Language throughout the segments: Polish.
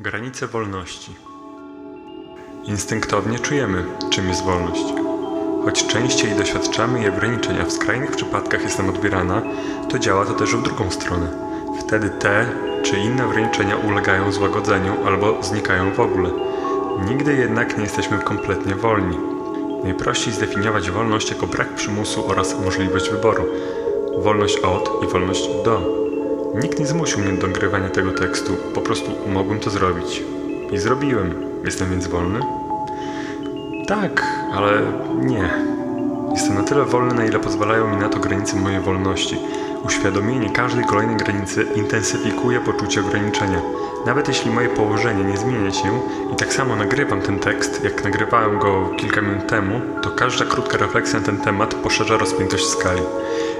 Granice wolności. Instynktownie czujemy, czym jest wolność. Choć częściej doświadczamy jej ograniczenia, w skrajnych przypadkach jest nam odbierana, to działa to też w drugą stronę. Wtedy te czy inne ograniczenia ulegają złagodzeniu albo znikają w ogóle. Nigdy jednak nie jesteśmy kompletnie wolni. Najprościej zdefiniować wolność jako brak przymusu oraz możliwość wyboru. Wolność od i wolność do. Nikt nie zmusił mnie do nagrywania tego tekstu, po prostu mogłem to zrobić. I zrobiłem. Jestem więc wolny? Tak, ale nie. Jestem na tyle wolny, na ile pozwalają mi na to granice mojej wolności. Uświadomienie każdej kolejnej granicy intensyfikuje poczucie ograniczenia. Nawet jeśli moje położenie nie zmienia się i tak samo nagrywam ten tekst, jak nagrywałem go kilka minut temu, to każda krótka refleksja na ten temat poszerza rozpiętość skali.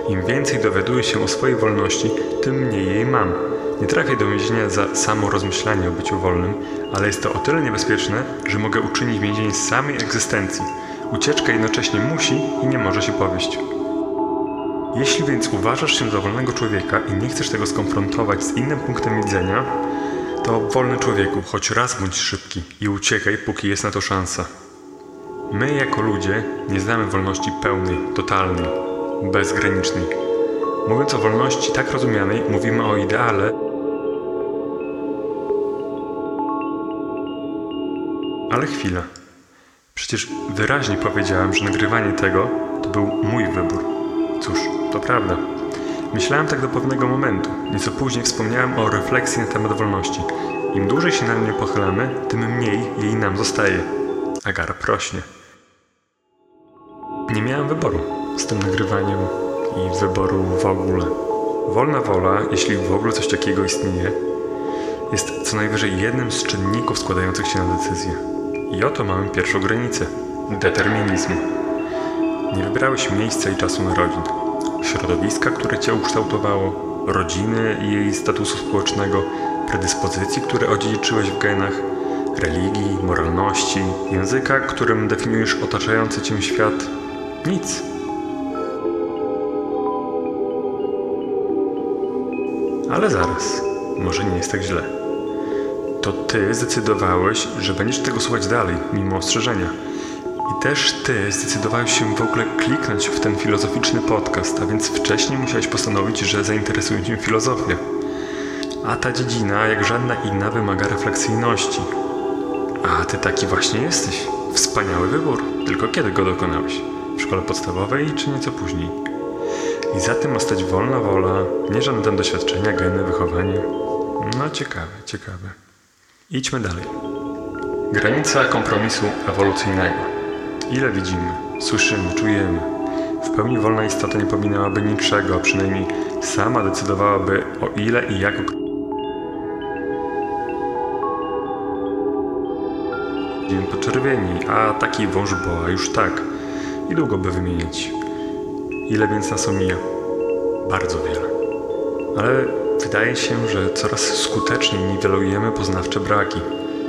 Im więcej dowiaduję się o swojej wolności, tym mniej jej mam. Nie trafię do więzienia za samo rozmyślanie o byciu wolnym, ale jest to o tyle niebezpieczne, że mogę uczynić więzienie z samej egzystencji. Ucieczka jednocześnie musi i nie może się powieść. Jeśli więc uważasz się za wolnego człowieka i nie chcesz tego skonfrontować z innym punktem widzenia, to wolny człowieku, choć raz bądź szybki i uciekaj, póki jest na to szansa. My jako ludzie nie znamy wolności pełnej, totalnej, bezgranicznej. Mówiąc o wolności tak rozumianej, mówimy o ideale, ale chwila. Przecież wyraźnie powiedziałem, że nagrywanie tego to był mój wybór. Cóż, to prawda. Myślałem tak do pewnego momentu. Nieco później wspomniałem o refleksji na temat wolności. Im dłużej się na mnie pochylamy, tym mniej jej nam zostaje. Agar prośnie. Nie miałem wyboru z tym nagrywaniem i wyboru w ogóle. Wolna wola, jeśli w ogóle coś takiego istnieje, jest co najwyżej jednym z czynników składających się na decyzję. I oto mamy pierwszą granicę determinizmu. Nie wybrałeś miejsca i czasu narodzin, środowiska, które cię ukształtowało, rodziny i jej statusu społecznego, predyspozycji, które odziedziczyłeś w genach, religii, moralności, języka, którym definiujesz otaczający cię świat. Nic. Ale zaraz, może nie jest tak źle. To ty zdecydowałeś, że będziesz tego słuchać dalej, mimo ostrzeżenia. I też ty zdecydowałeś się w ogóle kliknąć w ten filozoficzny podcast, a więc wcześniej musiałeś postanowić, że zainteresuje cię filozofia. A ta dziedzina, jak żadna inna, wymaga refleksyjności. A ty taki właśnie jesteś. Wspaniały wybór. Tylko kiedy go dokonałeś? W szkole podstawowej czy nieco później? I za tym ma stać wolna wola, nie żadne doświadczenia, geny, wychowanie. No ciekawe, ciekawe. Idźmy dalej. Granica kompromisu ewolucyjnego. Ile widzimy, słyszymy, czujemy. W pełni wolna istota nie pominałaby niczego, a przynajmniej sama decydowałaby o ile i jak Dzień poczerwieni, a taki wąż boa już tak. I długo by wymienić. Ile więc nas omija? Bardzo wiele. Ale wydaje się, że coraz skuteczniej niwelujemy poznawcze braki.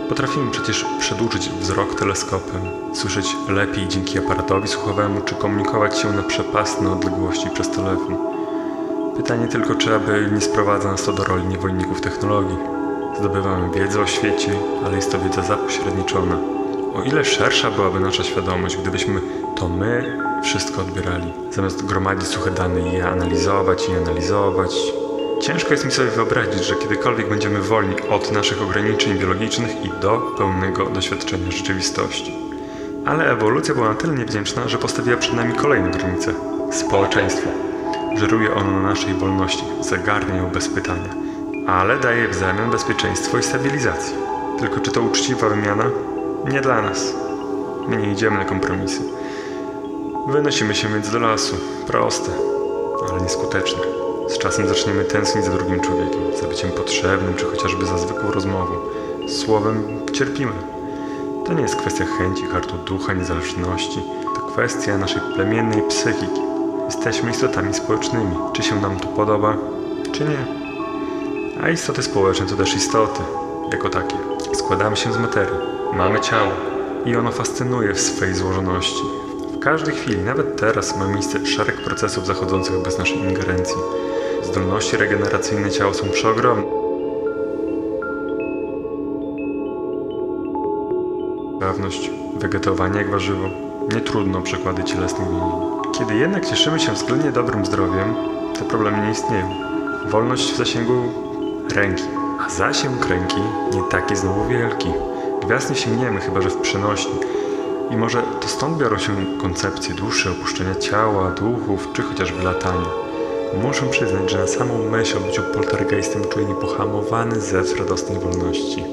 Potrafimy przecież przedłużyć wzrok teleskopem, słyszeć lepiej dzięki aparatowi słuchowemu, czy komunikować się na przepastne odległości przez telefon. Pytanie tylko, czy aby nie sprowadza nas to do roli niewolników technologii. Zdobywamy wiedzę o świecie, ale jest to wiedza zapośredniczona. O ile szersza byłaby nasza świadomość, gdybyśmy to my wszystko odbierali, zamiast gromadzić suche dane i je analizować i analizować. Ciężko jest mi sobie wyobrazić, że kiedykolwiek będziemy wolni od naszych ograniczeń biologicznych i do pełnego doświadczenia rzeczywistości. Ale ewolucja była na tyle niewdzięczna, że postawiła przed nami kolejną granicę społeczeństwo. Żeruje ono na naszej wolności, zagarnia ją bez pytania, ale daje w zamian bezpieczeństwo i stabilizację. Tylko czy to uczciwa wymiana? Nie dla nas. My nie idziemy na kompromisy. Wynosimy się więc do lasu. Proste, ale nieskuteczne. Z czasem zaczniemy tęsknić za drugim człowiekiem, za byciem potrzebnym, czy chociażby za zwykłą rozmową. Słowem cierpimy. To nie jest kwestia chęci, hartu ducha, niezależności. To kwestia naszej plemiennej psychiki. Jesteśmy istotami społecznymi. Czy się nam to podoba, czy nie. A istoty społeczne to też istoty, jako takie. Składamy się z materii. Mamy ciało. I ono fascynuje w swej złożoności. W każdej chwili, nawet teraz, ma miejsce szereg procesów zachodzących bez naszej ingerencji. Zdolności regeneracyjne ciała są przeogromne. Sprawność, wegetowanie jak warzywo. Nie trudno przekłady cielesnych więzień. Kiedy jednak cieszymy się względnie dobrym zdrowiem, te problemy nie istnieją. Wolność w zasięgu ręki. A zasięg ręki nie taki znowu wielki. Gwiazd nie sięgniemy, chyba że w przenośni. I może to stąd biorą się koncepcje dłuższe opuszczenia ciała, duchów, czy chociażby latania. Muszę przyznać, że na samą myśl o byciu poltergeistem czuję niepohamowany zew radosnej wolności.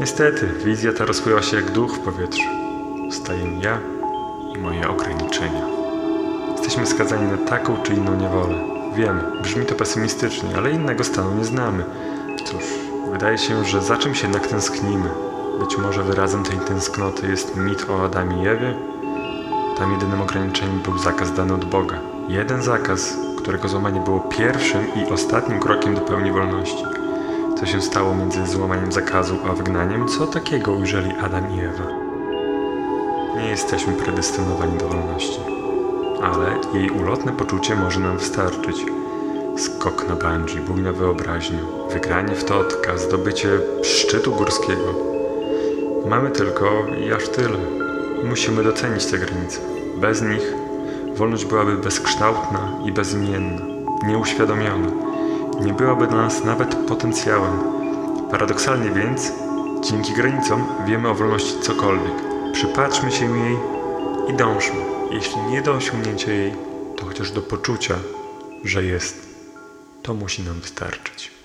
Niestety, wizja ta rozpływa się jak duch w powietrzu. Staję ja i moje ograniczenia. Jesteśmy skazani na taką czy inną niewolę. Wiem, brzmi to pesymistycznie, ale innego stanu nie znamy. Cóż, wydaje się, że za czymś jednak tęsknimy. Być może wyrazem tej tęsknoty jest mit o Adamie i Ewie? Tam jedynym ograniczeniem był zakaz dany od Boga. Jeden zakaz, którego złamanie było pierwszym i ostatnim krokiem do pełni wolności. Co się stało między złamaniem zakazu a wygnaniem? Co takiego ujrzeli Adam i Ewa? Nie jesteśmy predestynowani do wolności, ale jej ulotne poczucie może nam wystarczyć. Skok na bungee, bujna wyobraźnia, wygranie w totka, zdobycie szczytu górskiego. Mamy tylko i aż tyle. Musimy docenić te granice. Bez nich wolność byłaby bezkształtna i bezimienna, nieuświadomiona. Nie byłaby dla nas nawet potencjałem. Paradoksalnie więc, dzięki granicom wiemy o wolności cokolwiek. Przypatrzmy się jej i dążmy. Jeśli nie do osiągnięcia jej, to chociaż do poczucia, że jest. To musi nam wystarczyć.